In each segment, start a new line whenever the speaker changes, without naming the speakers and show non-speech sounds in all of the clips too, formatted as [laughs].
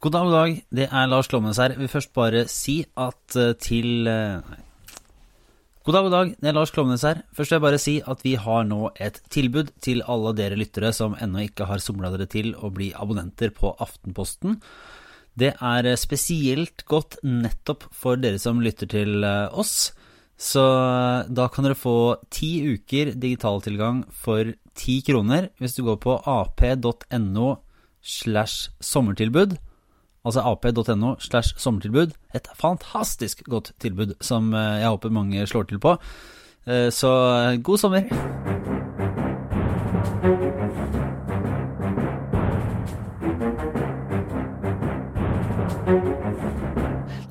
God dag, god dag. Det er Lars Klomnes her. Jeg vil først bare si at eh, til eh, God dag, god dag. Det er Lars Klomnes her. Først vil jeg bare si at vi har nå et tilbud til alle dere lyttere som ennå ikke har somla dere til å bli abonnenter på Aftenposten. Det er eh, spesielt godt nettopp for dere som lytter til oss. Så da kan dere få ti uker digitaltilgang for ti kroner hvis du går på ap.no slash sommertilbud altså ap.no slash sommertilbud. Et fantastisk godt tilbud som eh, jeg håper mange slår til på. Eh, så god sommer!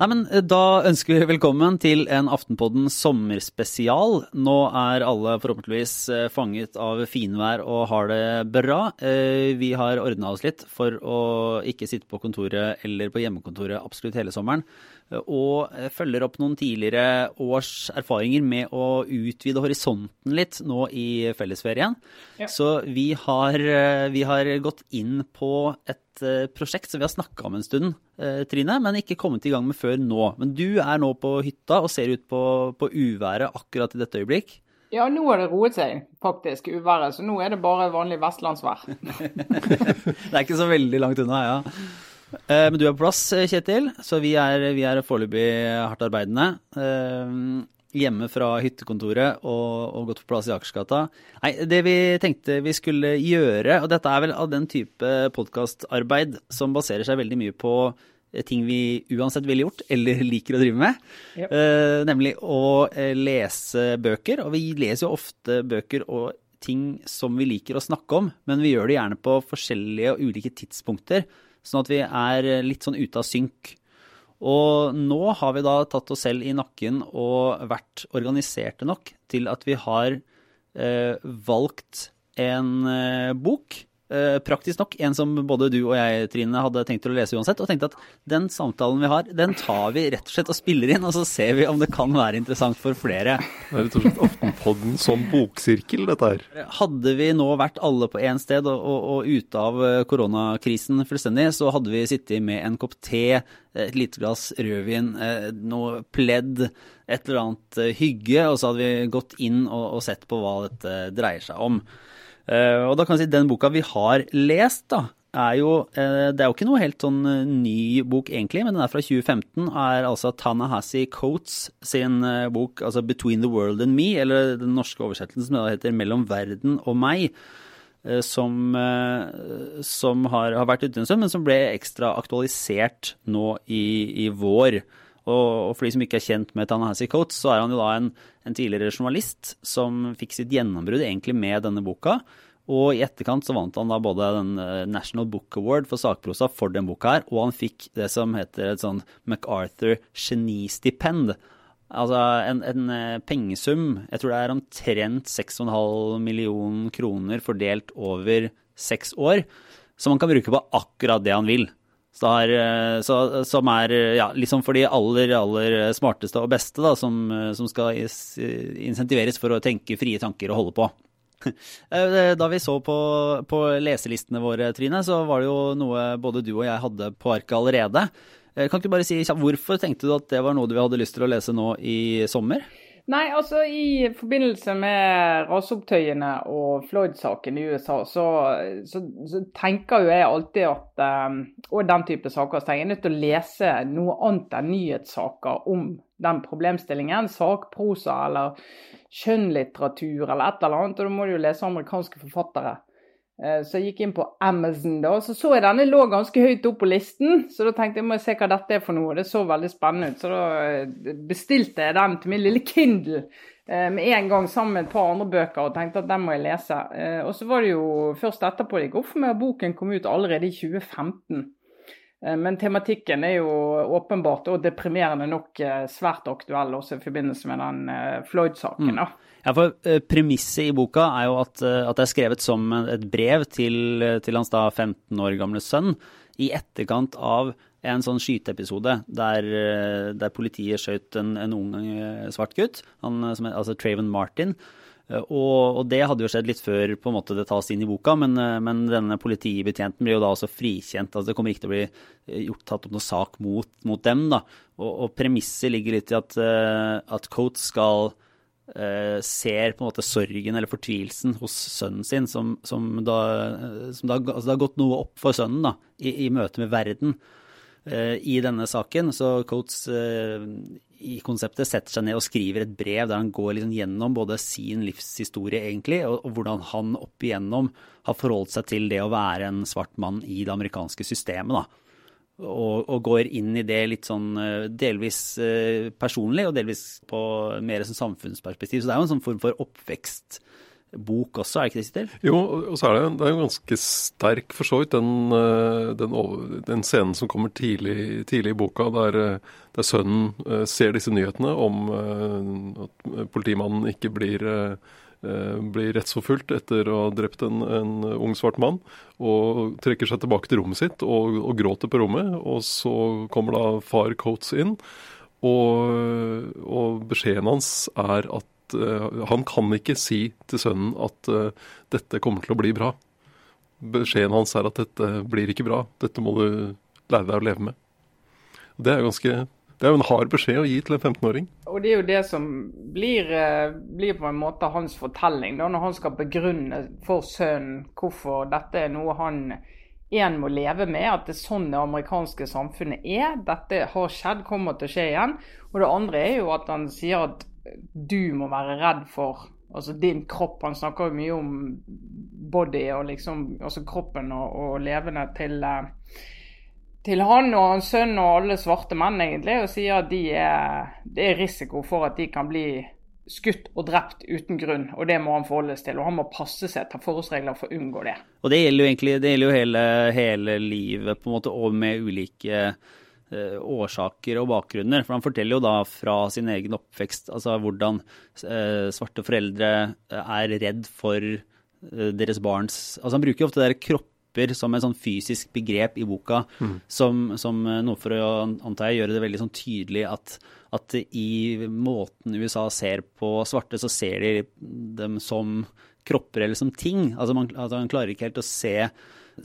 Nei, men eh, Da ønsker vi velkommen til en Aftenpodden sommerspesial. Nå er alle forhåpentligvis eh, fanget av finvær og har det bra. Eh, vi har ordna oss litt for å ikke sitte på kontoret eller på hjemmekontoret absolutt hele sommeren. Og følger opp noen tidligere års erfaringer med å utvide horisonten litt nå i fellesferien. Ja. Så vi har, vi har gått inn på et Eh, prosjekt som vi har snakka om en stund, eh, Trine, men ikke kommet i gang med før nå. Men du er nå på hytta og ser ut på, på uværet akkurat i dette øyeblikk.
Ja, nå har det roet seg faktisk, uværet. Så nå er det bare vanlig vestlandsvær. [laughs]
det er ikke så veldig langt unna, ja. Eh, men du er på plass, Kjetil, så vi er, vi er foreløpig hardt arbeidende hjemme fra hyttekontoret og, og gått på plass i Akersgata. Nei, det vi tenkte vi skulle gjøre, og dette er vel av den type podkastarbeid som baserer seg veldig mye på eh, ting vi uansett ville gjort eller [laughs] liker å drive med. Yep. Nemlig å lese bøker. Og vi leser jo ofte bøker og ting som vi liker å snakke om, men vi gjør det gjerne på forskjellige og ulike tidspunkter. Sånn at vi er litt sånn ute av synk. Og nå har vi da tatt oss selv i nakken og vært organiserte nok til at vi har eh, valgt en eh, bok Eh, praktisk nok en som både du og jeg, Trine, hadde tenkt å lese uansett. Og tenkte at den samtalen vi har, den tar vi rett og slett og spiller inn, og så ser vi om det kan være interessant for flere.
Det er rett og slett Aftenpodden som boksirkel, dette her.
Hadde vi nå vært alle på én sted og, og, og, ute av eh, koronakrisen fullstendig, så hadde vi sittet med en kopp te, et lite glass rødvin, eh, noe pledd, et eller annet hygge, og så hadde vi gått inn og, og sett på hva dette dreier seg om. Eh, og da kan jeg si Den boka vi har lest, da, er jo eh, Det er jo ikke noe helt sånn eh, ny bok, egentlig, men den er fra 2015. er altså Tanahasi Coates sin bok altså 'Between the World and Me', eller den norske oversettelsen som heter 'Mellom verden og meg'. Som, som har, har, vært ute men som ble ekstra aktualisert nå i, i vår. Og, for de som ikke er kjent med Tanahasi Coates, så er han jo da en, en tidligere journalist som fikk sitt gjennombrudd egentlig med denne boka. Og i etterkant så vant han da både den eh, National Book Award for sakprosa for den boka her, og han fikk det som heter et sånn MacArthur genistipend. Altså en, en eh, pengesum, jeg tror det er omtrent 6,5 millioner kroner fordelt over seks år, som han kan bruke på akkurat det han vil. Er, eh, så, som er ja, liksom for de aller, aller smarteste og beste, da, som, som skal insentiveres for å tenke frie tanker og holde på. [laughs] Eh, da vi så på, på, leselistene våre, Trine, så var det jo noe både du og jeg hadde på arket allerede. Eh, kan ikke du bare si hvorfor tenkte du at det var noe du hadde lyst til å lese nå i sommer?
Nei, altså I forbindelse med raseopptøyene og Floyd-saken i USA, så, så, så, tenker jo jeg alltid at um, Og den type saker. Så jeg er nødt til å lese noe annet enn nyhetssaker om den problemstillingen. Sakprosa eller skjønnlitteratur eller et eller annet. Og da må du jo lese amerikanske forfattere. Eh, så jeg gikk inn på Amazon, da, så så jeg denne lå ganske høyt opp på listen. Så da tenkte jeg må jeg se hva dette er for noe. Det så veldig spennende ut. Så da eh, bestilte jeg den til min lille Kindle eh, med en gang sammen med et par andre bøker og tenkte at den må jeg lese. Og så var det jo først etterpå det gikk opp for meg at boken kom ut allerede i 2015. Men tematikken er jo åpenbart og deprimerende nok svært aktuell også i forbindelse med den Floyd-saken.
Mm. Ja, for Premisset i boka er jo at, at, det er skrevet som et brev til, til hans da 15 år gamle sønn i etterkant av en sånn skyteepisode der, der, politiet skjøt en, en ung svart gutt, han, som altså Traven Martin. Og, og, det hadde jo skjedd litt før på en måte det tas inn i boka, men, men denne politibetjenten blir jo da også frikjent. altså Det kommer ikke til å bli gjort, tatt opp noen sak mot, mot dem. da, Og, og premisset ligger litt i at, at Coates skal ser på en måte sorgen eller fortvilelsen hos sønnen sin, som, som da, som da altså det har gått noe opp for sønnen da, i, i møte med verden i denne saken. Så Coates uh, i konseptet setter seg ned og skriver et brev der han går liksom gjennom både sin livshistorie egentlig, og, og hvordan han opp igjennom har forholdt seg til det å være en svart mann i det amerikanske systemet. da og, og, går inn i det litt sånn eh, delvis eh, personlig og delvis på mer som samfunnsperspektiv. Så det er jo en sånn form for oppvekstbok også, er det ikke det, Sitter?
Jo, og så er det, det er jo ganske sterk for så vidt den, eh, den, den, scenen som kommer tidlig, tidlig i boka, der, der, sønnen ser disse nyhetene om at politimannen ikke blir Eh, blir rettsforfulgt etter å ha drept en, en, ung svart mann, og trekker seg tilbake til rommet sitt og, og, gråter på rommet. Og så kommer da far Coates inn, og, og beskjeden hans er at uh, han kan ikke si til sønnen at uh, dette kommer til å bli bra. Beskjeden hans er at dette blir ikke bra, dette må du lære deg å leve med. Det er ganske det er jo en hard beskjed å gi til en 15-åring.
Og det er jo det som blir, eh, blir, på en måte hans fortelling, da, når han skal begrunne for sønnen hvorfor dette er noe han en må leve med, at det er sånn det amerikanske samfunnet er. Dette har skjedd, kommer til å skje igjen. Og det andre er jo at han sier at du må være redd for altså din kropp. Han snakker jo mye om body og liksom, altså kroppen og, og levende til uh, til han og hans sønn og alle svarte menn egentlig, og sier at de er, det er risiko for at de kan bli skutt og drept uten grunn, og det må han forholdes til. Og han må passe seg, ta forholdsregler for å unngå det.
Og det gjelder jo egentlig det gjelder jo hele, hele livet, på en måte, og med ulike årsaker og bakgrunner. For han forteller jo da fra sin egen oppvekst altså hvordan uh, svarte foreldre er redd for deres barns Altså han bruker jo ofte det der kropper som et sånn fysisk begrep i boka, mm. som, som, noe for å antar jeg, gjøre det veldig sånn tydelig at, at i måten USA ser på svarte, så ser de dem som kropper eller som ting. Altså man, altså man klarer ikke helt å se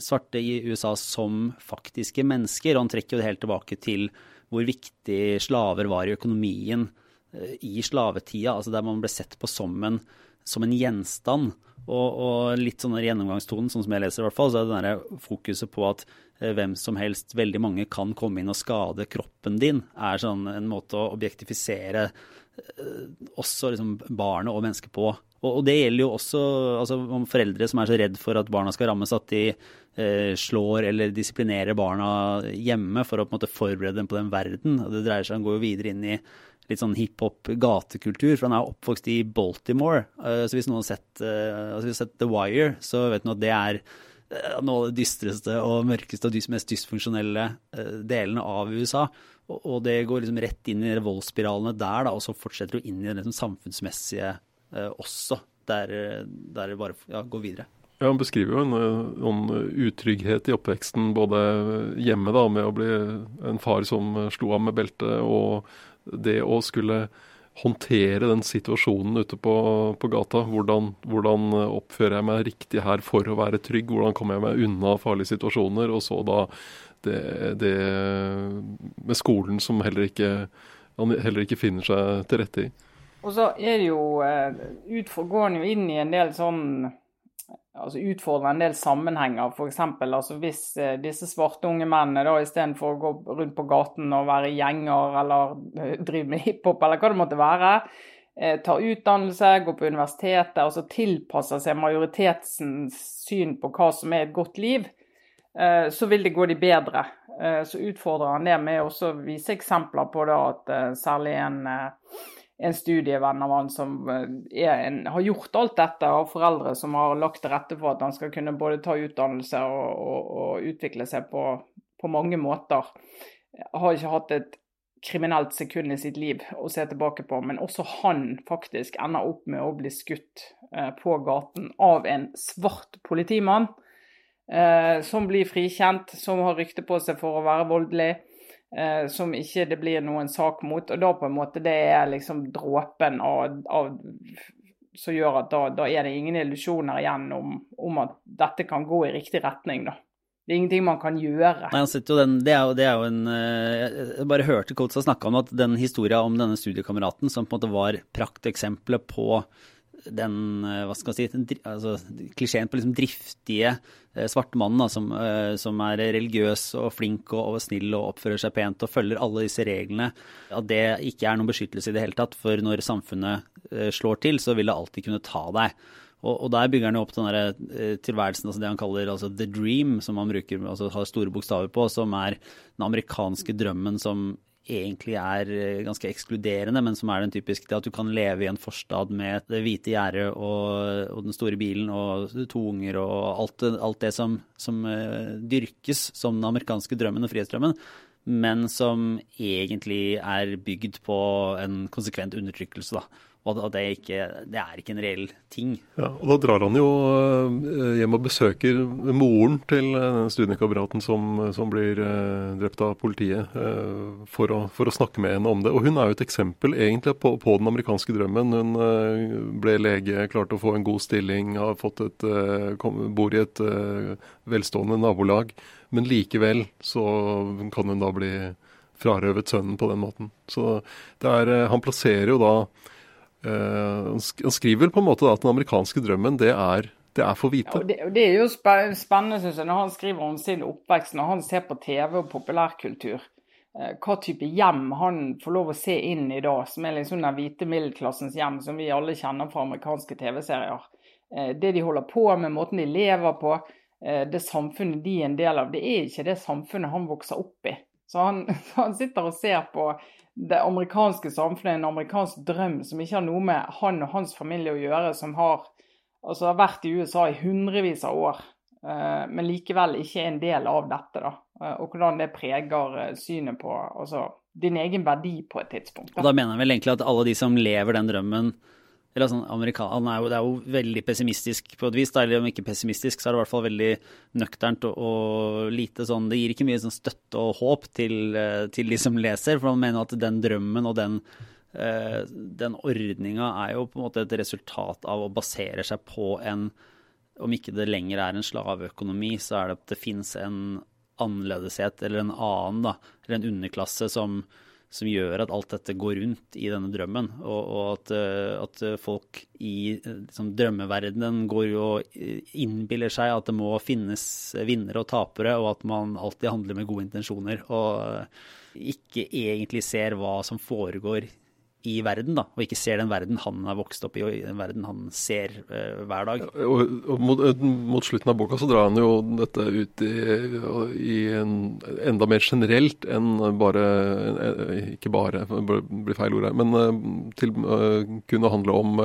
svarte i USA som faktiske mennesker. Og han trekker jo det helt tilbake til hvor viktig slaver var i økonomien eh, i slavetida, altså der man ble sett på som en, som en gjenstand. Og, og litt sånn gjennomgangstonen, sånn som jeg leser i hvert fall, så er det der fokuset på at eh, hvem som helst, veldig mange, kan komme inn og skade kroppen din, er sånn en måte å objektifisere eh, også liksom barnet og mennesket på. Og, det gjelder jo også altså, om foreldre som er så redd for at barna skal rammes, at de eh, slår eller disiplinerer barna hjemme for å på en måte forberede dem på den verden. Og det dreier seg om, går jo videre inn i litt sånn hiphop-gatekultur, for han er oppvokst i Baltimore. Uh, så hvis noen har sett, uh, altså sett The Wire, så vet du at det er eh, noe av det dystreste og mørkeste og mest dysfunksjonelle delene av USA. Og det går liksom rett inn i voldsspiralene der, da, og så fortsetter du inn i den liksom samfunnsmessige også, der, der det bare ja, går videre.
Ja, Han beskriver jo en, en, utrygghet i oppveksten, både hjemme da, med å bli en far som slo av med beltet, og det å skulle håndtere den situasjonen ute på, på gata. Hvordan, hvordan, oppfører jeg meg riktig her for å være trygg? Hvordan kommer jeg meg unna farlige situasjoner? Og så da det, det med skolen som heller ikke, heller ikke finner seg til rette i.
Og så er det jo utfor, Går han jo inn i en del sånn altså utfordrer en del sammenhenger. F.eks. Altså hvis eh, disse svarte unge mennene da istedenfor å gå rundt på gaten og være gjenger eller eh, drive med hiphop eller hva det måtte være, eh, tar utdannelse, går på universitetet, altså tilpasser seg majoritetens syn på hva som er et godt liv, eh, så vil det gå de bedre. Eh, så utfordrer han det med å vise eksempler på at eh, særlig en en studievenn av han som eh, en, har gjort alt dette, og foreldre som har lagt til rette for at han skal kunne både ta utdannelse og, og, og utvikle seg på, på, mange måter. Har ikke hatt et kriminelt sekund i sitt liv å se tilbake på, men også han faktisk ender opp med å bli skutt eh, på gaten av en svart politimann. Eh, som blir frikjent, som har rykte på seg for å være voldelig eh, som ikke det blir noen sak mot. Og da på en måte det er liksom dråpen av, av som gjør at da, da, er det ingen illusjoner igjen om, om, at dette kan gå i riktig retning. da. Det er ingenting man kan gjøre.
Nei, den, det, er jo, det, er jo, en eh, Jeg bare hørte Kotsa snakke om at den historia om denne studiekameraten som på en måte var prakteksempelet på den eh, hva skal man si, den, altså, klisjeen på liksom driftige eh, svarte mannen som, som, er religiøs og flink og, og, snill og oppfører seg pent og følger alle disse reglene, at det ikke er noen beskyttelse i det hele tatt. For når samfunnet slår til, så vil det alltid kunne ta deg. Og, og, der bygger han jo opp den der, eh, tilværelsen, altså det han kaller altså the dream, som han bruker, altså har store bokstaver på, som er den amerikanske drømmen som egentlig er eh, ganske ekskluderende, men som er den typiske at du kan leve i en forstad med det hvite gjerdet og, og, den store bilen og to unger og alt, alt det som, som uh, dyrkes som den amerikanske drømmen og frihetsdrømmen, men som egentlig er bygd på en konsekvent undertrykkelse. da. Og det, ikke, det er ikke en reell ting.
Ja, og Da drar han jo eh, hjem og besøker moren til eh, studiekameraten som, som, blir eh, drept av politiet, for å, for å, snakke med henne om det. Og Hun er jo et eksempel egentlig på, på, den amerikanske drømmen. Hun ble lege, klarte å få en god stilling, har fått et, bor i et velstående nabolag. Men likevel så kan hun da bli frarøvet sønnen på den måten. Så er, han plasserer jo da han skriver på en måte at den amerikanske drømmen, det er, det er for hvite.
Ja, og, det, og det, er jo spennende, synes jeg, når han skriver om sin oppvekst, når han ser på TV og populærkultur. Uh, hva type hjem han får lov å se inn i da, som er liksom den hvite middelklassens hjem, som vi alle kjenner fra amerikanske TV-serier. Uh, det de holder på med, måten de lever på, det samfunnet de er en del av, det er ikke det samfunnet han vokser opp i. Så han, [laughs] han sitter og ser på det amerikanske samfunnet, en amerikansk drøm som ikke har noe med han og hans familie å gjøre, som har, altså, vært i USA i hundrevis av år, uh, men likevel ikke er en del av dette. da, uh, Og hvordan det preger uh, synet på altså, din egen verdi på et tidspunkt.
Da. Og da mener jeg vel egentlig at alle de som lever den drømmen, eller sånn, amerikan, er jo, det er jo veldig pessimistisk på et vis. Eller om ikke pessimistisk, så er det i hvert fall veldig nøkternt og, og lite sånn Det gir ikke mye sånn støtte og håp til, eh, til, de som leser. For han mener at den drømmen og den, uh, den ordninga er jo på en måte et resultat av å basere seg på en Om ikke det lenger er en slaveøkonomi, så er det at det fins en annerledeshet eller en annen, da, eller en underklasse som som gjør at alt dette går rundt i denne drømmen. Og, og at, eh, at, folk i liksom, drømmeverdenen går og innbiller seg at det må finnes vinnere og tapere, og at man alltid handler med gode intensjoner. Og ikke egentlig ser hva som foregår i verden, da, og ikke ser den verden han har vokst opp i, og den verden han ser uh, hver dag.
Og, og mot, eh, mot, slutten av boka så drar han jo dette ut i, i en, enda mer generelt enn bare Ikke bare, det blir feil ord her, men til uh, kunne handle om,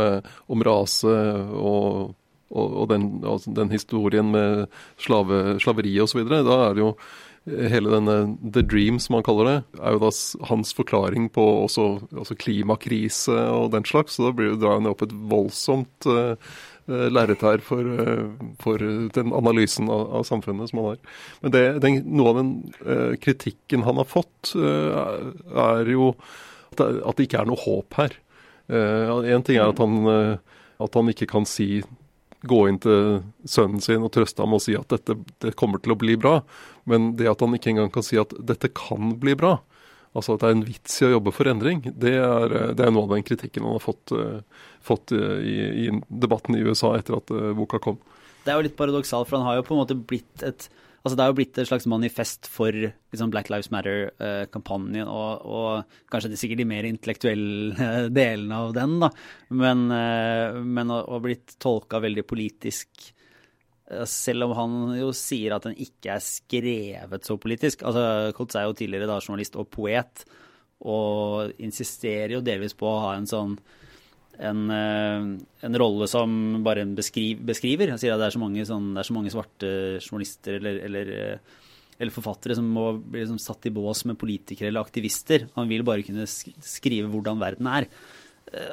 om rase og, og, den, altså den, historien med slave, slaveri osv. Da er det jo hele denne The Dream, som han kaller det, er jo da hans forklaring på også, også klimakrise og den slags. Så da blir, drar han opp et voldsomt uh, lerret her for, uh, for, den analysen av, av, samfunnet som han har. Men det, den, noe av den uh, kritikken han har fått, uh, er jo at det, at det, ikke er noe håp her. En ting er at han, at han ikke kan si gå inn til sønnen sin og trøste ham og si at dette det kommer til å bli bra. Men det at han ikke engang kan si at dette kan bli bra, altså at det er en vits i å jobbe for endring, det er, det er noe av den kritikken han har fått, uh, fått uh, i, i, debatten i USA etter at boka kom.
Det er jo litt paradoksalt, for han har jo på en måte blitt et Altså det er jo blitt et slags manifest for liksom Black Lives Matter-kampanjen, og, og, kanskje det er sikkert de mer intellektuelle [laughs] delene av den, da. Men, men å, å blitt tolka veldig politisk Eh, selv om han jo sier at den ikke er skrevet så politisk. Altså, Koltz er jo tidligere da journalist og poet, og insisterer jo delvis på å ha en sånn en, eh, en rolle som bare en beskriv, beskriver. Han sier at det er så mange, sånn, er så mange svarte journalister eller, eller, eh, eller forfattere som må bli liksom satt i bås med politikere eller aktivister. Han vil bare kunne skrive hvordan verden er.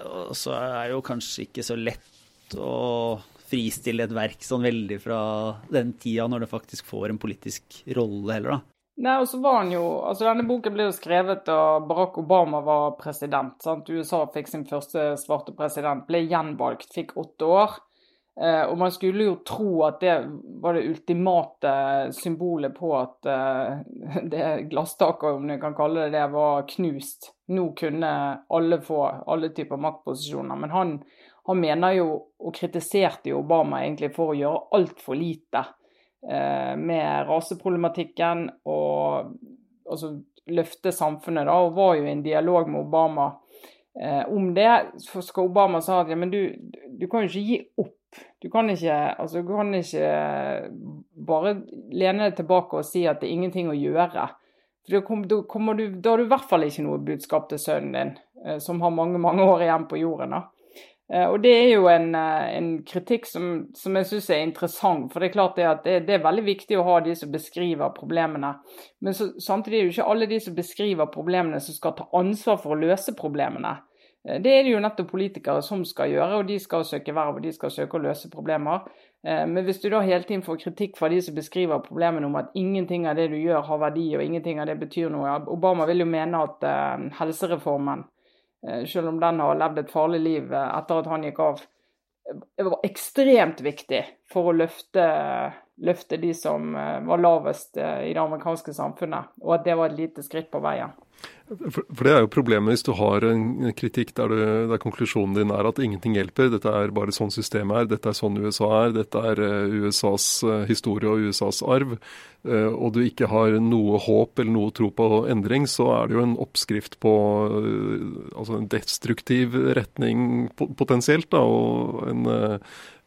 Og så er det jo kanskje ikke så lett å fristille et verk sånn veldig fra den tida når det faktisk får en politisk rolle heller, da.
Nei, og så var han jo, altså Denne boken ble jo skrevet da Barack Obama var president. sant? USA fikk sin første svarte president, ble gjenvalgt, fikk åtte år. Eh, og man skulle jo tro at det var det ultimate symbolet på at eh, [laughs] det glasstaket, om du kan kalle det det, var knust. Nå kunne alle få alle typer maktposisjoner. Men han, han mener jo, og kritiserte jo Obama egentlig for å gjøre altfor lite med raseproblematikken og altså, løfte samfunnet, da, og var jo i en dialog med Obama eh, om det. Så skal Obama sa at ja, men du, du kan jo ikke gi opp du kan ikke, altså, du kan ikke bare lene deg tilbake og si at det er ingenting å gjøre. For da, kom, da, du, da har du i hvert fall ikke noe budskap til sønnen din, eh, som har mange mange år igjen på jorden. da. Eh, og Det er jo en, eh, en kritikk som, som jeg syns er interessant. For det er klart det at det, det, er veldig viktig å ha de som beskriver problemene. Men så, samtidig er det jo ikke alle de som beskriver problemene som skal ta ansvar for å løse problemene. Eh, det er det jo nettopp politikere som skal gjøre, og de skal søke verv og de skal søke å løse problemer. Men hvis du da hele tiden får kritikk fra de som beskriver problemene om at ingenting av det du gjør har verdi og ingenting av det betyr noe Obama vil jo mene at helsereformen, selv om den har levd et farlig liv uh, etter at han gikk av, var ekstremt viktig for å løfte, løfte de som var lavest i det amerikanske samfunnet, og at det var et lite skritt på veien.
For, for, det er jo problemet hvis du har en kritikk der, du, der, konklusjonen din er at ingenting hjelper, dette er bare sånn systemet er, dette er sånn USA er, dette er uh, USAs historie og USAs arv, og du ikke har noe håp eller noe tro på endring, så er det jo en oppskrift på altså en destruktiv retning potensielt, da, og en,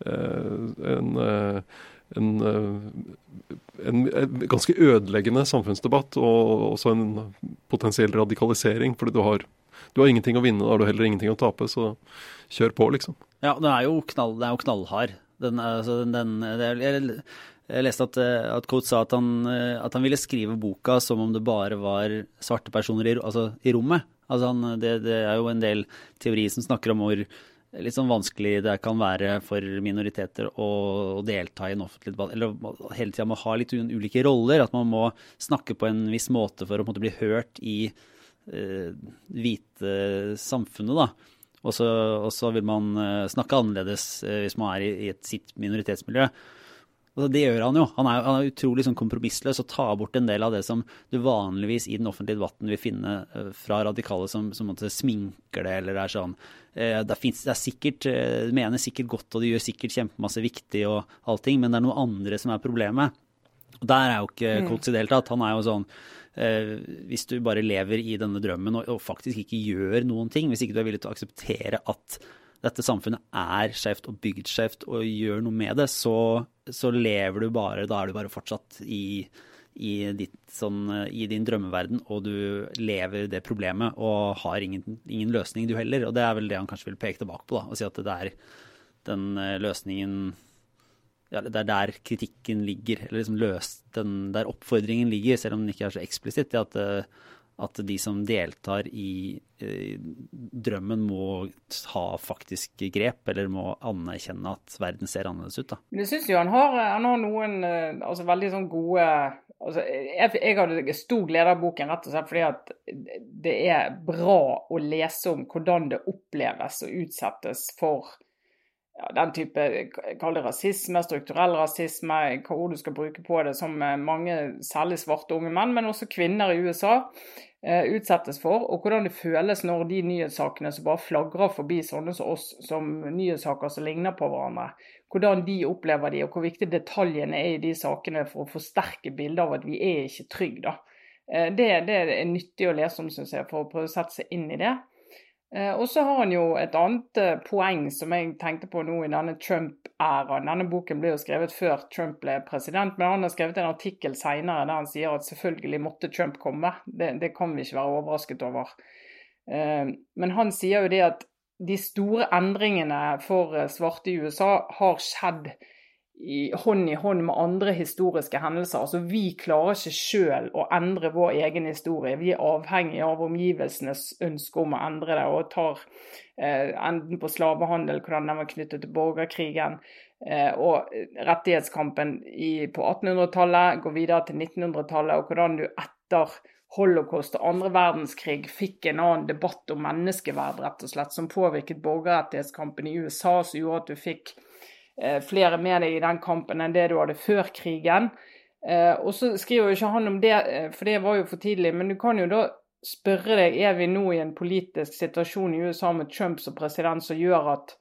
en en, eh, en, en, ganske ødeleggende samfunnsdebatt og også en potensiell radikalisering. fordi du har, du har ingenting å vinne, da har du heller ingenting å tape, så kjør på, liksom.
Ja, det er jo, knall, den er jo knallhard. Den, altså, den, jeg, jeg, leste at, at Coates sa at han, at han, ville skrive boka som om det bare var svarte personer i, altså, i rommet. Altså han, det, det, er jo en del teori som snakker om hvor litt sånn vanskelig det kan være for minoriteter å, å delta i en offentlig debatt. Eller hele tida må ha litt ulike roller. At man må snakke på en viss måte for å måte, bli hørt i eh, hvite samfunnet. da. Og så vil man eh, snakke annerledes eh, hvis man er i, i et sitt minoritetsmiljø. Altså, det gjør han jo. Han er, han er utrolig sånn kompromissløs og tar bort en del av det som du vanligvis i den offentlige debatten vil finne uh, fra radikale som, som måtte sminker det, eller er sånn uh, det, finnes, det er sikkert, uh, mener sikkert godt og de gjør sikkert kjempemasse viktig og allting, men det er noe andre som er problemet. Og Der er jo ikke mm. Coates i det hele tatt. Han er jo sånn hvis du bare lever i denne drømmen og, og faktisk ikke gjør noen ting, hvis ikke du er villig til å akseptere at dette samfunnet er skjevt og bygd skjevt og gjør noe med det, så, så, lever du bare Da er du bare fortsatt i, i, ditt, sånn, i, din drømmeverden, og du lever det problemet og har ingen, ingen, løsning, du heller. Og det er vel det han kanskje vil peke tilbake på, da, og si at det er den eh, løsningen ja, Det er der kritikken ligger, eller liksom løst, den, der oppfordringen ligger, selv om den ikke er så eksplisitt. at uh, at de som deltar i eh, drømmen må ha faktisk grep, eller må anerkjenne at verden ser annerledes ut. da.
Men jeg syns jo han har, han har, noen eh, altså, veldig sånn gode altså, jeg, jeg hadde stor glede av boken rett og slett fordi at det er bra å lese om hvordan det oppleves å utsettes for ja, den type kall det rasisme, strukturell rasisme, hva ord du skal bruke på det, som eh, mange, særlig svarte unge menn, men også kvinner i USA, eh, utsettes for. Og hvordan det føles når de nyhetssakene som bare flagrer forbi sånne som oss, som nyhetssaker som ligner på hverandre, hvordan de opplever de, og hvor viktig detaljene er i de sakene for å forsterke bildet av at vi er ikke trygge. Eh, det, det er nyttig å lese om, syns jeg, for å prøve å sette seg inn i det. Eh, og så har han jo et annet eh, poeng som jeg tenkte på nå i denne Trump-æraen. Denne boken ble jo skrevet før Trump ble president, men han har skrevet en artikkel senere der han sier at selvfølgelig måtte Trump komme. Det, det kan vi ikke være overrasket over. Eh, men han sier jo det at de store endringene for svarte i USA har skjedd i hånd i hånd med andre historiske hendelser. Altså, Vi klarer ikke sjøl å endre vår egen historie. Vi er avhengig av omgivelsenes ønske om å endre det. og tar eh, Enden på slavehandel, hvordan den var knyttet til borgerkrigen. Eh, og rettighetskampen i, på 1800-tallet går videre til 1900-tallet, og hvordan du etter holocaust og andre verdenskrig fikk en annen debatt om menneskeverd, rett og slett, som påvirket borgerrettighetskampen i USA, som gjorde at du fikk flere med deg i den kampen enn det du hadde før krigen. Eh, og så skriver jo ikke han om det, eh, for det var jo for tidlig, men du kan jo da spørre deg er vi nå i en politisk situasjon i USA med Trump som president som gjør at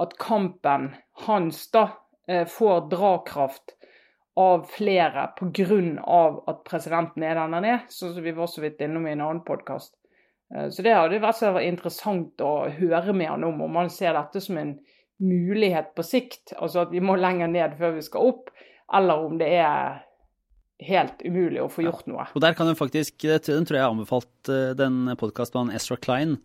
at kampen hans da eh, får drakraft av flere pga. at presidenten er den han er, sånn som vi var så vidt innom i en annen podkast. Eh, så det hadde vært så interessant å høre med han om, om han ser dette som en mulighet på sikt. Altså at vi må lenger ned før vi skal opp, eller om det er helt umulig å få gjort noe.
Og der kan du faktisk, Den tror jeg har anbefalt eh, den podkastmannen Ezra Klein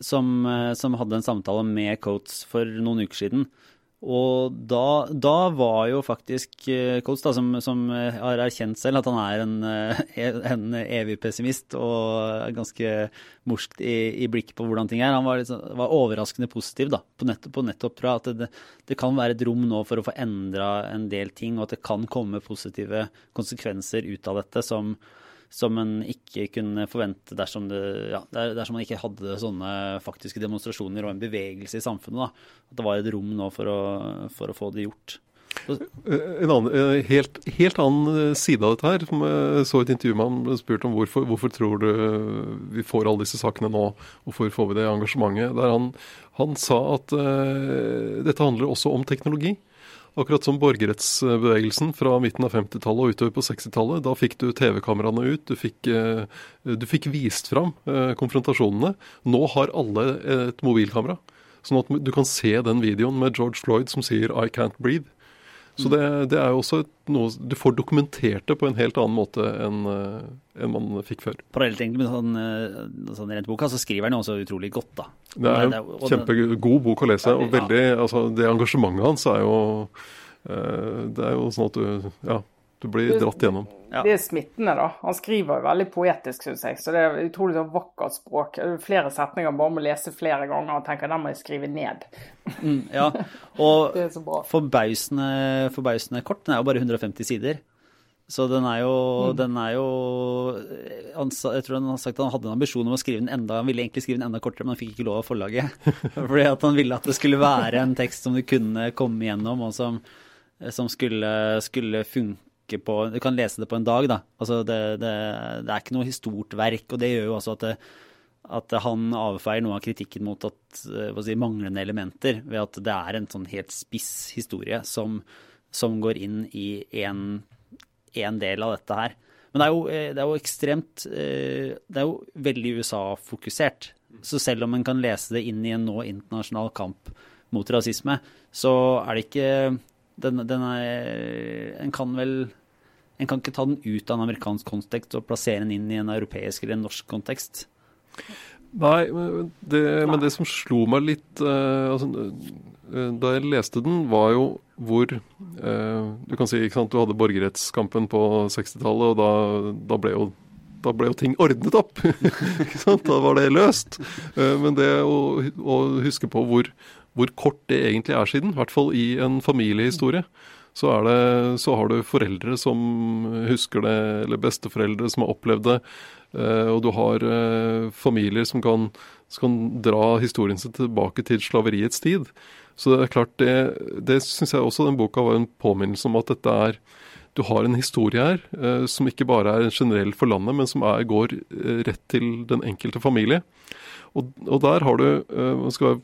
som, eh, som, hadde en samtale med Coates for noen uker siden. Og da, da var jo faktisk eh, Coates, som, som, har erkjent selv at han er en, eh, en evig pessimist og ganske morskt i, i blikket på hvordan ting er, han var, liksom, var overraskende positiv da, på, nett, på nettopp fra at det, det, kan være et rom nå for å få endra en del ting, og at det kan komme positive konsekvenser ut av dette som, som en ikke kunne forvente dersom, det, ja, dersom man ikke hadde sånne faktiske demonstrasjoner og en bevegelse i samfunnet. Da. At det var et rom nå for å, for å få det gjort.
En annen, helt, helt, annen side av dette her, som jeg så et intervju med han spurt om hvorfor, hvorfor tror du vi får alle disse sakene nå, hvorfor får vi det engasjementet? Der han, han sa at uh, dette handler også om teknologi. Akkurat som borgerrettsbevegelsen fra midten av 50-tallet og utover på 60-tallet. Da fikk du TV-kameraene ut, du fikk, eh, du fikk, vist fram eh, konfrontasjonene. Nå har alle et mobilkamera. Sånn at du kan se den videoen med George Floyd som sier 'I can't breathe'. Så det, det, er jo også noe Du får dokumentert det på en helt annen måte enn, eh, enn man fikk før.
Parallelt egentlig med sånn, eh, sånn rent boka, så skriver han jo også utrolig godt, da.
Det er jo kjempegod bok å lese. og veldig, altså Det engasjementet hans er jo eh, Det er jo sånn at du Ja, du blir dratt gjennom.
Ja. Det er smittende, da. Han skriver jo veldig poetisk, syns jeg. Så det er utrolig sånn vakkert språk. Flere setninger bare må lese flere ganger og tenke den må jeg skrive ned.
Mm, ja, [laughs] og forbausende, forbausende kort. Den er jo bare 150 sider. Så den er jo, mm. den er jo Jeg tror han har sagt at han hadde en ambisjon om å skrive den enda Han ville egentlig skrive den enda kortere, men han fikk ikke lov av forlaget. [laughs] Fordi at han ville at det skulle være en tekst som du kunne komme gjennom, og som, som skulle, skulle funke på Du kan lese det på en dag, da. Altså det, det, det er ikke noe stort verk, og det gjør jo også at, at han avfeier noe av kritikken mot at, eh, si, manglende elementer, ved at det er en sånn helt spiss historie som, som går inn i én del av dette her. Men det er jo, eh, det er jo ekstremt eh, Det er jo veldig USA-fokusert. Så selv om en kan lese det inn i en nå internasjonal kamp mot rasisme, så er det ikke den, den er, En kan vel en kan ikke ta den ut av en amerikansk kontekst og plassere den inn i en europeisk eller en norsk kontekst.
Nei, det, men det som slo meg litt uh, altså, uh, da jeg leste den, var jo hvor uh, Du kan si ikke sant, du hadde borgerrettskampen på 60-tallet, og da, da, ble jo, da, ble jo ting ordnet opp. [laughs] da var det løst. men det å, å huske på hvor, hvor, kort det egentlig er siden, i hvert fall i en familiehistorie så, det, så, har du foreldre som husker det, eller besteforeldre som har opplevd det. Eh, og du har eh, familier som kan, som kan dra historien sin tilbake til slaveriets tid. Så det er klart, det, det syns jeg også den boka var en påminnelse om at dette er du har en historie her eh, som ikke bare er generell for landet, men som er, går rett til den enkelte familie. Og, og der har du eh, Man skal være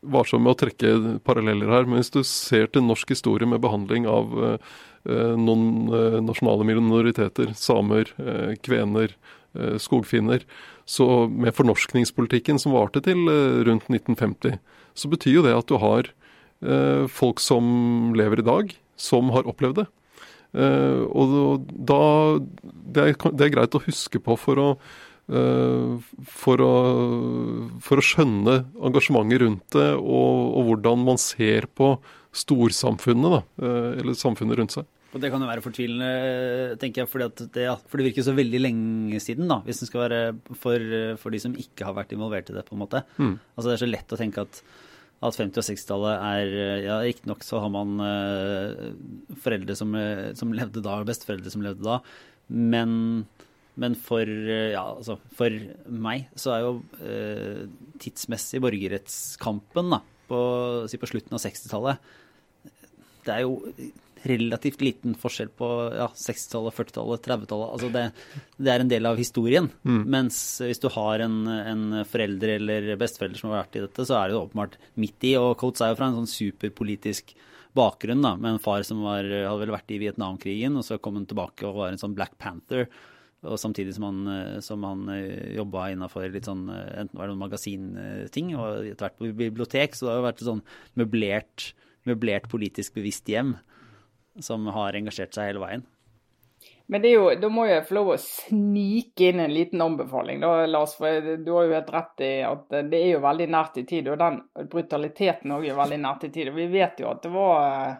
varsom med å trekke paralleller her, men hvis du ser til norsk historie med behandling av eh, eh noen eh, nasjonale minoriteter, samer, kvener, skogfinner, så med fornorskningspolitikken som varte til rundt 1950, så betyr jo det at du har folk som lever i dag, som har opplevd det. og da det er, greit å huske på for å for å, for å, skjønne engasjementet rundt det, og, og, hvordan man ser på storsamfunnet, da, eh, eller samfunnet rundt seg.
Og Det kan jo være fortvilende, tenker jeg, fordi det, ja, for det virker så veldig lenge siden. da, Hvis det skal være for, for, de som ikke har vært involvert i det. på en måte. Mm. Altså Det er så lett å tenke at at 50- og 60-tallet er Ja, riktignok så har man uh, foreldre som, som, levde da, og besteforeldre som levde da, men, men for, uh, ja, altså, for meg så er jo eh, tidsmessig borgerrettskampen da, på, si på slutten av 60-tallet Det er jo relativt liten forskjell på ja, 60-tallet, 40-tallet, 30-tallet. Altså det, det, er en del av historien. Mm. Mens hvis du har en, en forelder eller besteforelder som har vært i dette, så er det jo åpenbart midt i. Og Coates er jo fra en sånn superpolitisk bakgrunn, da, med en far som var, hadde vel vært i Vietnamkrigen, og så kom han tilbake og var en sånn Black Panther. Og samtidig som han, som han eh, jobba innafor litt sånn eh, enten var det noen magasinting og etter hvert på bibliotek, så det har jo vært et sånn møblert, møblert politisk bevisst hjem som har engasjert seg hele veien.
Men jo, da må jeg få lov å snike inn en liten anbefaling, da, Lars. For du har jo helt rett i at det er jo veldig nært i tid. Og den brutaliteten òg er veldig nært i tid. Og vi vet jo at det var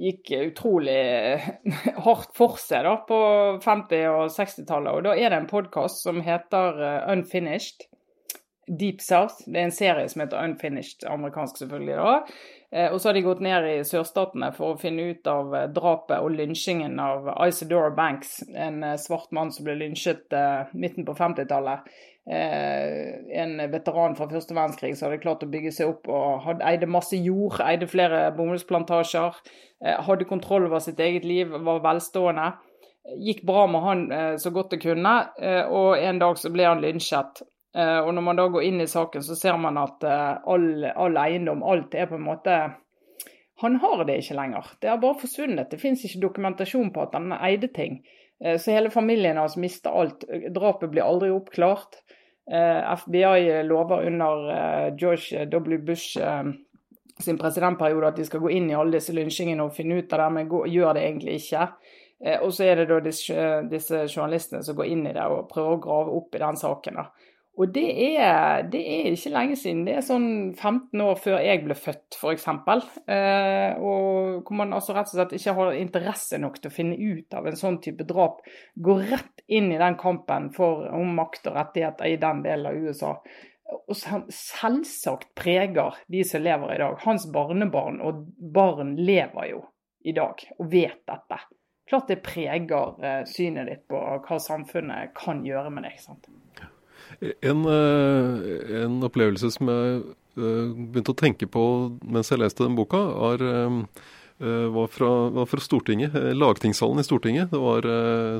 gikk utrolig [laughs] hardt for seg da, på 50- og 60-tallet. Og da er det en podkast som heter eh, Unfinished. Deep South. Det er en serie som heter Unfinished, amerikansk selvfølgelig. da, Eh, og så har de gått ned i sørstatene for å finne ut av eh, drapet og lynsjingen av Isadora Banks, en eh, svart mann som ble lynsjet midten på 50-tallet. En veteran fra første verdenskrig som hadde klart å bygge seg opp og hadde, eide masse jord, eide flere bomullsplantasjer, hadde kontroll over sitt eget liv, var velstående. Gikk bra med han så godt det kunne, og en dag så ble han lynsjet. Eh, og når man da går inn i saken, så ser man at eh, all, all eiendom, alt er på en måte Han har det ikke lenger. Det har bare forsvunnet. Det fins ikke dokumentasjon på at han eide ting. Eh, så hele familien hans mista alt. Drapet blir aldri oppklart. FBI lover under George W. Bush sin presidentperiode at de skal gå inn i alle disse lynsjingene og finne ut av det, men gjør det egentlig ikke. Og så er det da disse, journalistene som går inn i det og prøver å grave opp i den saken. da. Og det er, det er, ikke lenge siden. Det er sånn 15 år før jeg ble født, f.eks. Eh, og hvor man altså rett og slett ikke har interesse nok til å finne ut av en sånn type drap. Går rett inn i den kampen for, om makt og rettigheter i den delen av USA. Og selvsagt preger de som lever i dag. Hans barnebarn og barn lever jo i dag og vet dette. Klart det preger eh, synet ditt på hva samfunnet kan gjøre med deg. sant?
En, eh, en, opplevelse som jeg eh, begynte å tenke på mens jeg leste den boka, var, eh, var, fra, var fra, Stortinget. Lagtingssalen i Stortinget. Det var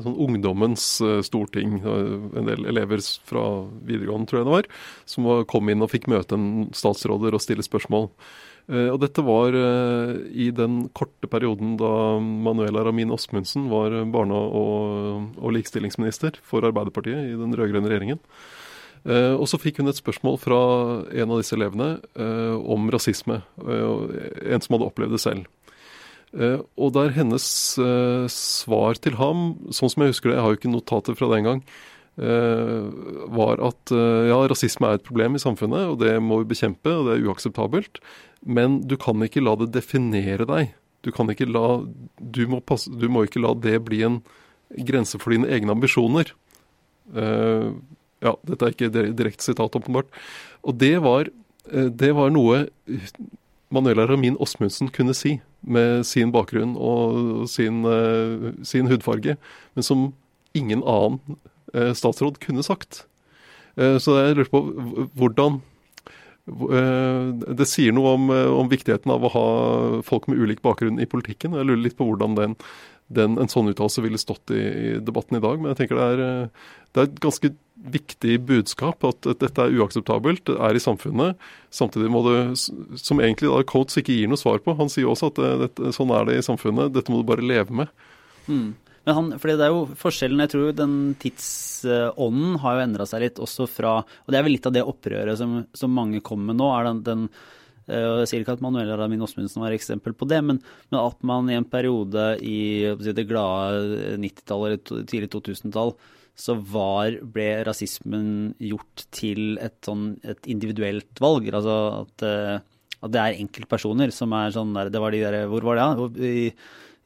sånn ungdommens storting. En del elever fra videregående, tror jeg det var, som kom inn og fikk møte en statsråder og stille spørsmål. Og dette var i den korte perioden da Manuela Ramin Osmundsen var barne- og, og likestillingsminister for Arbeiderpartiet i den rød-grønne regjeringen. Uh, og så fikk hun et spørsmål fra en av disse elevene uh, om rasisme. Uh, en som hadde opplevd det selv. og der hennes svar til ham, sånn som jeg husker det, jeg har jo ikke notater fra den gang, var at ja, rasisme er et problem i samfunnet, og det må vi bekjempe, og det er uakseptabelt. Men du kan ikke la det definere deg. Du, kan ikke la, du, må, passe, du må ikke la det bli en grense for dine egne ambisjoner. Ja, dette er ikke direkte sitat, åpenbart. Og det var, eh, det var noe Manuela Ramin Osmundsen kunne si, med sin bakgrunn og sin, eh, sin hudfarge, men som ingen annen eh, statsråd kunne sagt. Så jeg lurer på hvordan Det sier noe om, om, viktigheten av å ha folk med ulik bakgrunn i politikken. Jeg lurer litt på hvordan den, den, en sånn uttalelse ville stått i, i, debatten i dag. Men jeg tenker det er, det er et ganske viktig budskap at, at, dette er uakseptabelt, det er i samfunnet. Samtidig må det, som egentlig da Coates ikke gir noe svar på. Han sier også at det, dette, sånn er det i samfunnet, dette må du bare leve med.
Mm. Men han, fordi det er jo forskjellen, jeg tror den tidsånden har jo endra seg litt også fra Og det er vel litt av det opprøret som, som mange kommer med nå. er den, den eh, jeg sier ikke at Manuel Ramin Osmundsen var et eksempel på det, men, men, at man i en periode i det glade 90-tallet eller tidlig 2000-tall så var, ble rasismen gjort til et, sånn, et individuelt valg. Altså at, eh, at, det er enkeltpersoner som er sånn der Det var de der Hvor var det, ja?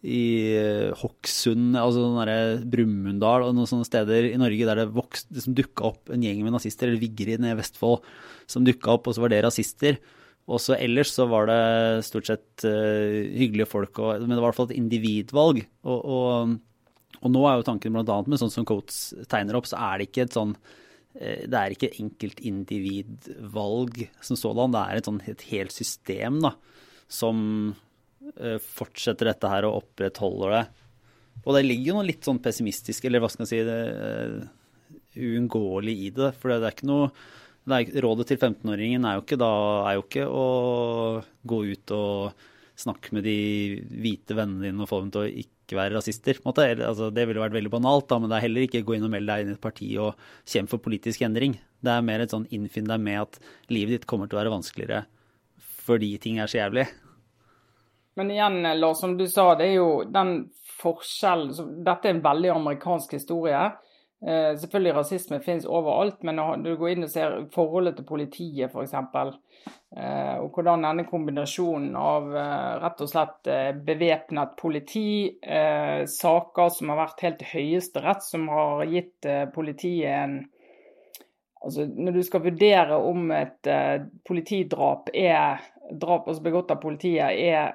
I, eh, Hokksund, altså sånn Brumunddal og noen sånne steder i Norge der det, vokste, det dukka opp en gjeng med nazister, eller Vigrid nede i Vestfold, som dukka opp, og så var det rasister. Også ellers så var det stort sett uh, hyggelige folk, og, men det var i hvert fall et individvalg. Og, og, og nå er jo tanken bl.a. med sånn som Coates tegner opp, så er det ikke et sånn uh, det er ikke enkeltindividvalg som sådan, det er et, sånn, et helt system da, som uh, fortsetter dette her og opprettholder det. Og det ligger jo noe litt sånn pessimistisk, eller hva skal man si, det, uunngåelig i det. For det er ikke noe er, rådet til 15-åringen er, er, jo ikke å gå ut og snakke med de hvite vennene dine og få dem til å ikke være rasister. Altså, det ville vært veldig banalt, da, men det er heller ikke gå inn og melde deg inn i et parti og kjempe for politisk endring. Det er mer et sånn innfinn deg med at livet ditt kommer til å være vanskeligere fordi ting er så jævlig.
Men igjen, Lars, som du sa, det er jo den forskjellen Dette er en veldig amerikansk historie. Eh, selvfølgelig rasisme finnes overalt, men når du går inn og ser forholdet til politiet f.eks., eh, og hvordan denne kombinasjonen av eh, rett og slett bevæpnet politi, saker som har vært helt til Høyesterett, som har gitt politiet en Altså, når du skal vurdere om et politidrap er drap altså begått av politiet er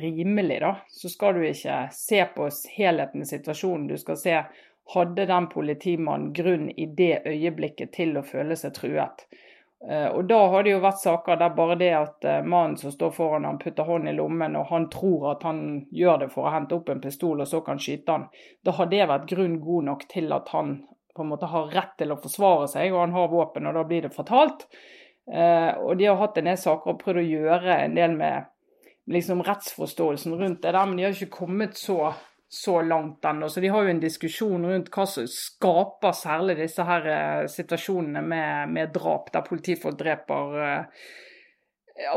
rimelig, da, så skal du ikke se på helheten i situasjonen. Du skal se hadde den politimannen grunn i det øyeblikket til å føle seg truet. Eh, og Da har det jo vært saker der bare det at eh, mannen som står foran han putter hånden i lommen og han tror at han gjør det for å hente opp en pistol og så kan skyte han, da har det vært grunn god nok til at han på en måte har rett til å forsvare seg, og han har våpen, og da blir det fatalt. Eh, og De har hatt en del saker og prøvd å gjøre en del med liksom rettsforståelsen rundt det der, men de har ikke kommet så så langt ennå. Så de har jo en diskusjon rundt hva som skaper særlig disse her eh, situasjonene med, med, drap, der politifolk dreper uh,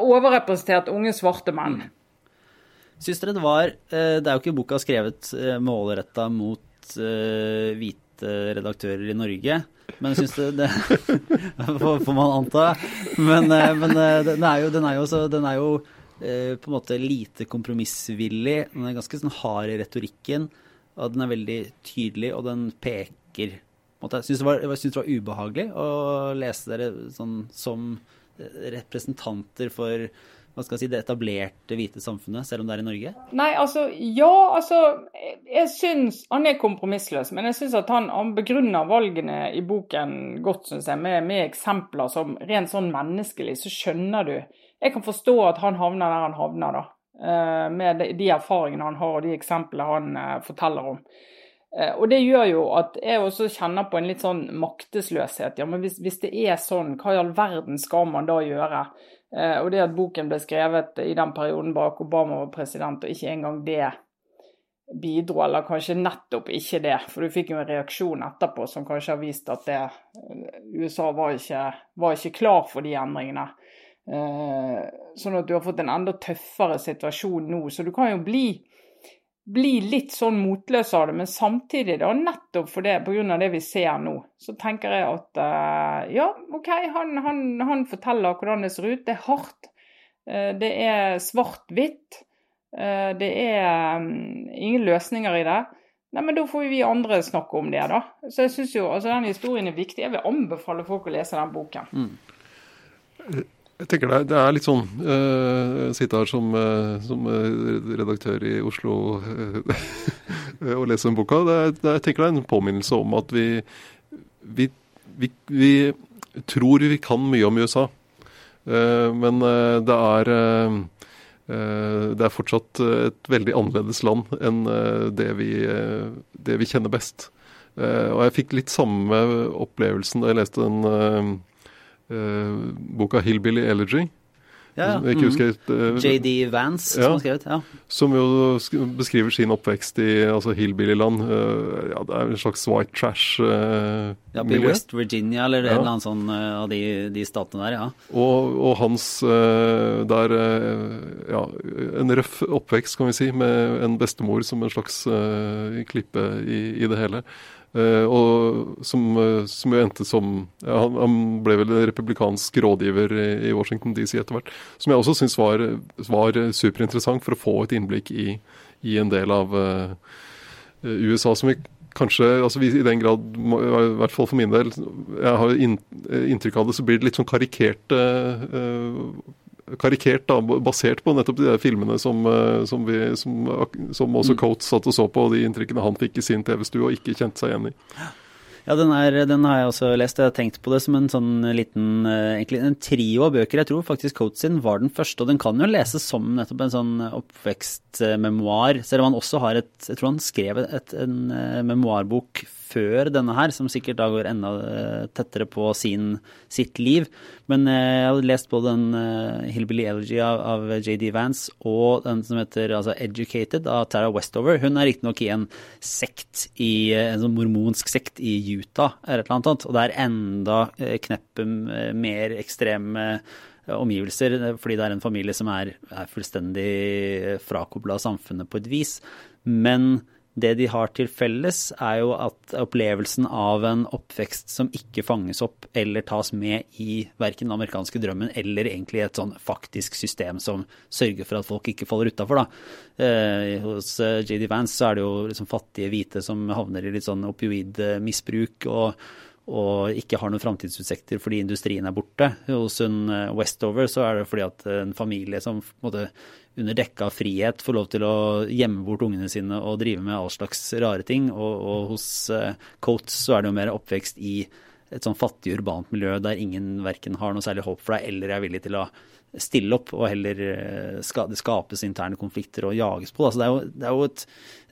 overrepresentert unge svarte menn.
Syns dere det var uh, Det er jo ikke boka skrevet uh, målretta mot hvite redaktører i Norge. Men syns du det [laughs] Får man anta. Men, men den er jo, den er jo, den er jo Eh, på en måte lite kompromissvillig. Den er ganske sånn hard i retorikken. og Den er veldig tydelig, og den peker Jeg syns det, det, var ubehagelig å lese dere sånn som representanter for hva skal jeg si, det etablerte hvite samfunnet, selv om det er i Norge?
Nei, altså, ja, altså Jeg syns Han er kompromissløs, men jeg syns at han, han, begrunner valgene i boken godt, syns jeg, med, med, eksempler som rent sånn menneskelig, så skjønner du jeg kan forstå at han havner der han havner, da. Eh, med de erfaringene han har og de eksemplene han eh, forteller om. Eh, og det gjør jo at jeg også kjenner på en litt sånn maktesløshet. Ja, men hvis, hvis det er sånn, hva i all verden skal man da gjøre? Og det at boken ble skrevet i den perioden bak Obama var president, og ikke engang det bidro, eller kanskje nettopp ikke det. For du fikk jo en reaksjon etterpå som kanskje har vist at det, USA var ikke, var ikke klar for de endringene. Eh, sånn at du har fått en enda tøffere situasjon nå. Så du kan jo bli, bli litt sånn motløs av det, men samtidig, da, nettopp for det, pga. det vi ser nå, så tenker jeg at uh, ja, OK, han, han, han, forteller hvordan det ser ut. Det er hardt. Uh, det er svart-hvitt. Det er um, ingen løsninger i det. Nei, men Da får vi andre snakke om det, da. Så jeg synes jo, altså Den historien er viktig. Jeg vil anbefale folk å lese den boken. Mm.
Jeg tenker det er, det er litt sånn uh, Sitte her som, uh, som uh, redaktør i Oslo [laughs] uh, og lese den boka. Det er, det jeg tenker det er en påminnelse om at vi, vi, vi, vi tror vi kan mye om USA. men det er det er fortsatt et veldig annerledes land enn det vi, det vi kjenner best. og jeg fikk litt samme opplevelsen da jeg leste den uh, boka 'Hillbilly Elegy'.
Ja, ja. Mm. uh, JD Vance, ja, som har skrevet. ja.
Som jo beskriver sin oppvekst i altså hillbillyland. Uh, ja, det er en slags white trash-miljø.
Ja, I West Virginia eller ja. en eller annen sånn av de, de, statene der, ja.
Og, og hans der Ja, en røff oppvekst, kan vi si, med en bestemor som en slags klippe i, i det hele. Uh, og som, uh, som, jo endte som ja, han, han, ble vel republikansk rådgiver i, i Washington DC etter hvert. Som jeg også syns var, var, superinteressant for å få et innblikk i, i en del av uh, USA som vi kanskje altså vi, I den grad, i hvert fall for min del, jeg har inn, inntrykk av det, så blir det litt sånn karikerte karikert, da, basert på nettopp de der filmene som, som, vi, som, som også mm. Coates satt og så på, og de inntrykkene han fikk i sin TV-stue og ikke kjente seg igjen i.
Ja, den, er, den, har jeg også lest. Jeg har tenkt på det som en sånn liten egentlig en trio av bøker. Jeg tror faktisk Coates sin var den første, og den kan jo leses som nettopp en sånn oppvekstmemoar. Selv om han også har et Jeg tror han skrev et, en memoarbok før denne her, som sikkert da går enda eh, tettere på sin, sitt liv. Men eh, jeg har lest både den uh, Hillbilly Elegy av, av JD Vance og den som heter altså, Educated av Tara Westover. Hun er riktignok i en sekt i en sånn mormonsk sekt i Utah, eller et eller annet, og det er enda kneppet mer ekstreme omgivelser, fordi det er en familie som er, er fullstendig frakobla samfunnet på et vis. Men det de har til felles, er jo at opplevelsen av en oppvekst som ikke fanges opp eller tas med i verken den amerikanske drømmen eller egentlig et sånn faktisk system som sørger for at folk ikke faller utafor. Eh, hos eh, JD Vance så er det jo liksom fattige hvite som havner i litt sånn opioidmisbruk og, og ikke har noen framtidsutsikter fordi industrien er borte. Hos en eh, Westover så er det fordi at en familie som på en måte under dekke av frihet får lov til å gjemme bort ungene sine og drive med all slags rare ting. Og, og hos uh, Coates så er det jo mer oppvekst i et sånn fattig urbant miljø der ingen verken har noe særlig håp for deg eller er villig til å stille opp, og heller eh, det skapes interne konflikter og jages på. Altså det er jo, det er jo et,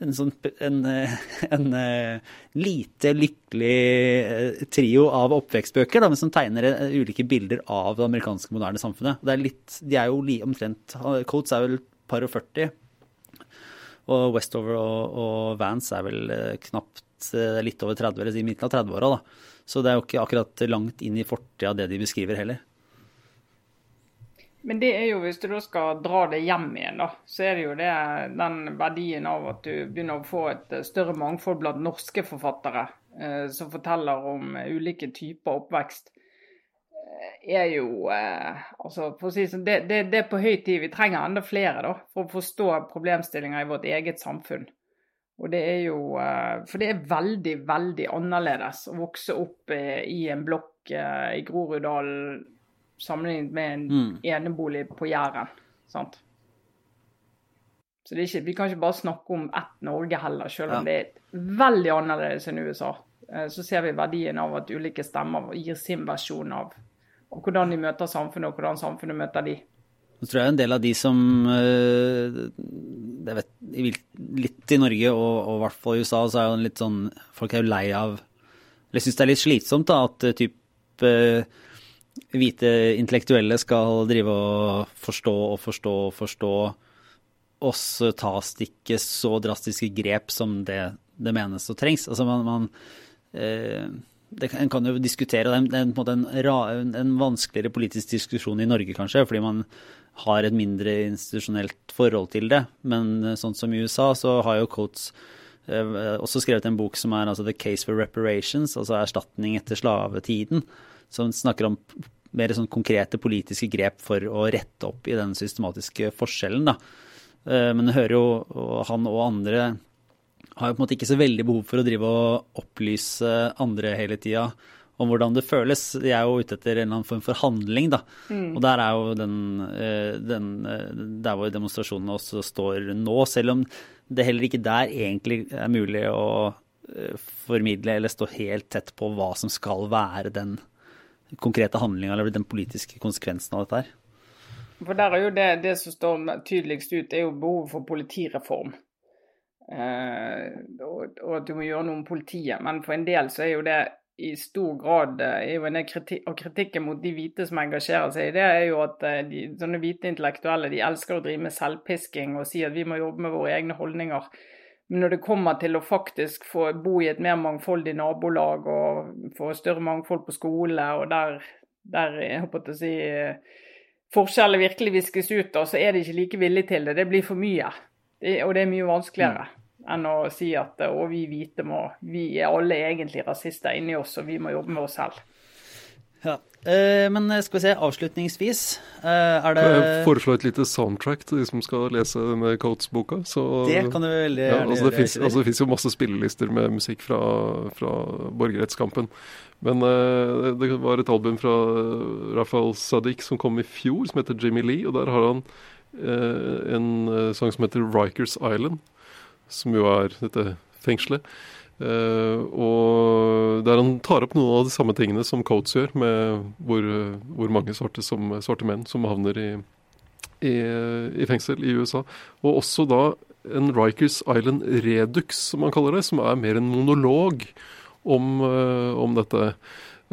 en, sånn, en, en, en, eh, lite lykkelig trio av oppvekstbøker da, som tegner ulike bilder av det amerikanske moderne samfunnet. Det er litt, de er jo li, omtrent Coates er vel par og 40, og Westover og, og Vance er vel knapt litt over 30, eller i midten av 30-åra. Så det er jo ikke akkurat langt inn i fortida det de beskriver heller.
Men det er jo, hvis du da skal dra det hjem igjen, da, så er det jo det, den verdien av at du begynner å få et eh, større mangfold blant norske forfattere eh, som forteller om eh, ulike typer oppvekst, eh, er jo eh, altså for å si sånn, det, det, det, er på høy tid. Vi trenger enda flere da, for å forstå problemstillinger i vårt eget samfunn. Og det er jo eh, For det er veldig, veldig annerledes å vokse opp i en blokk i Groruddalen sammenlignet med en mm. enebolig på Jæren. sant? Så ikke, Vi kan ikke bare snakke om ett Norge heller, selv om ja. det er veldig annerledes enn USA. Eh, så ser vi verdien av at ulike stemmer gir sin versjon av, av hvordan de møter samfunnet, og hvordan samfunnet møter de.
Så tror jeg en del av de som eh, jeg vet, Litt i Norge og, og i hvert fall i USA, så er jo litt sånn Folk er jo lei av Eller syns det er litt slitsomt da, at eh, type hvite intellektuelle skal drive og forstå og forstå og forstå, og så tas det ikke så drastiske grep som det, det menes og trengs. Altså man, man eh, det kan, kan jo diskutere, det er en, en, en, en, vanskeligere politisk diskusjon i Norge kanskje, fordi man har et mindre institusjonelt forhold til det. Men eh, sånn som i USA, så har jo Coates også skrevet en bok som er altså The Case for Reparations, altså erstatning etter slavetiden som snakker om mer sånn konkrete politiske grep for å rette opp i den systematiske forskjellen. Da. Eh, men jeg hører jo han og andre har jo på en måte ikke så veldig behov for å drive og opplyse andre hele tida om hvordan det føles. De er jo ute etter en eller annen form for handling, da. Mm. Og der er jo den, eh, den, eh, Der hvor demonstrasjonene også står nå, selv om det heller ikke der egentlig er mulig å formidle eller stå helt tett på hva som skal være den konkrete handlinga eller den politiske konsekvensen av dette her.
For der er jo det, det som står tydeligst ut, er jo behovet for politireform. Eh, og, og, at du må gjøre noe med politiet. Men for en del så er jo det i stor grad eh, er jo en kritikk, Og kritikken mot de hvite som engasjerer seg i det, er jo at eh, de, sånne hvite intellektuelle de elsker å drive med selvpisking og si at vi må jobbe med våre egne holdninger. Men når det kommer til å faktisk få bo i et mer mangfoldig nabolag og få større mangfold på skole, og der, der jeg håper å si, forskjeller virkelig viskes ut, så er de ikke like villige til det. Det blir for mye. Det, og det er mye vanskeligere mm. Enn å si at å, vi hvite må Vi er alle egentlig rasister inni oss, og vi må jobbe med oss selv.
Ja. Eh, men skal vi se, avslutningsvis eh, er det
Jeg foreslår et lite soundtrack til de som skal lese denne Coates-boka.
Det kan du veldig
ja,
gjerne
altså det
gjøre.
fins altså, det finnes jo masse spillelister med musikk fra, fra borgerrettskampen. Men eh, det var et album fra Rafael Sadiq som kom i fjor, som heter Jimmy Lee. Og der har han eh, en eh, sang som heter Rikers Island, som jo er dette fengselet. Uh, og der han tar opp noen av de samme tingene som Coates gjør, med hvor, hvor mange svarte, som, svarte menn som havner i, i, i fengsel i USA. Og også da en Rikers Island Redux, som han kaller det, som er mer en monolog om, uh, om dette.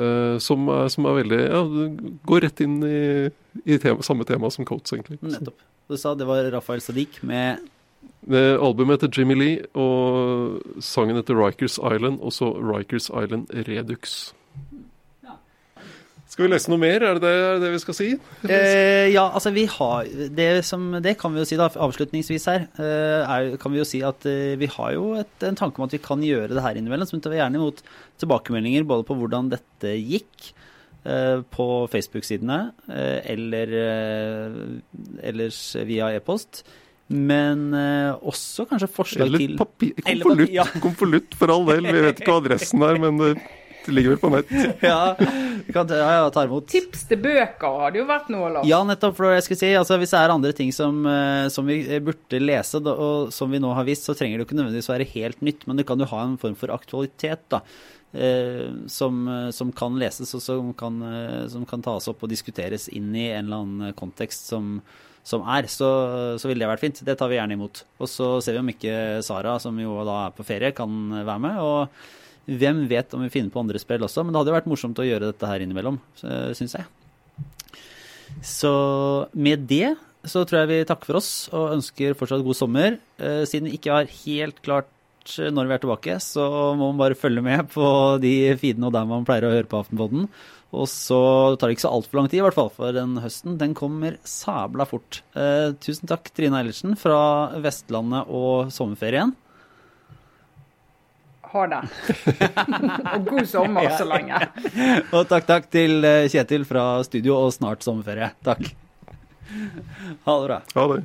Uh, som, er, som er veldig Ja, går rett inn i, i tema, samme tema som Coates, egentlig.
Nettopp. Du sa det var Rafael Sadiq med
albumet heter Jimmy Lee, og sangen heter Rikers Island, og så Rikers Island Redux. Skal vi lese noe mer? Er det det, er det, det vi skal si?
Eh, ja, altså vi har det, som, det kan vi jo si da, avslutningsvis her. Eh, er, kan vi jo si at eh, vi har jo et, en tanke om at vi kan gjøre det her innimellom. Så vi tar gjerne imot tilbakemeldinger både på hvordan dette gikk eh, på Facebook-sidene eh, eller eh, ellers via e-post. Men eh, også kanskje forslag
Eller
til
papir,
Eller
konvolutt,
ja.
konvolutt for all del. Vi vet ikke hva adressen er, men det, ligger vel på nett. [laughs]
ja, vi kan ta, ja, ja, ta imot.
Tips til bøker har det jo vært noe, Lars.
Ja, nettopp. for jeg skulle si, altså Hvis det er andre ting som, eh, som vi burde lese, da, og som vi nå har visst, så trenger det jo ikke nødvendigvis være helt nytt, men det kan jo ha en form for aktualitet da, eh, som, som kan leses og som kan, eh, som kan tas opp og diskuteres inn i en eller annen kontekst som, som er. Så, så ville det vært fint. Det tar vi gjerne imot. Og så ser vi om ikke Sara, som jo da er på ferie, kan være med. og hvem vet om vi finner på andre spill også, men det hadde jo vært morsomt å gjøre dette her innimellom, syns jeg. Så med det så tror jeg vi takker for oss og ønsker fortsatt god sommer. Eh, Siden vi ikke har helt klart når vi er tilbake, så må man bare følge med på de feedene og der man pleier å høre på Aftenpodden. Og så tar det ikke så altfor lang tid, i hvert fall, for den høsten den kommer sabla fort. Eh, tusen takk, Trine Eilertsen fra Vestlandet og sommerferien.
Ha det. [laughs] og god sommer så lenge.
Og takk, takk til eh, Kjetil fra studio og snart sommerferie. Takk. Ha det bra.
Ha det.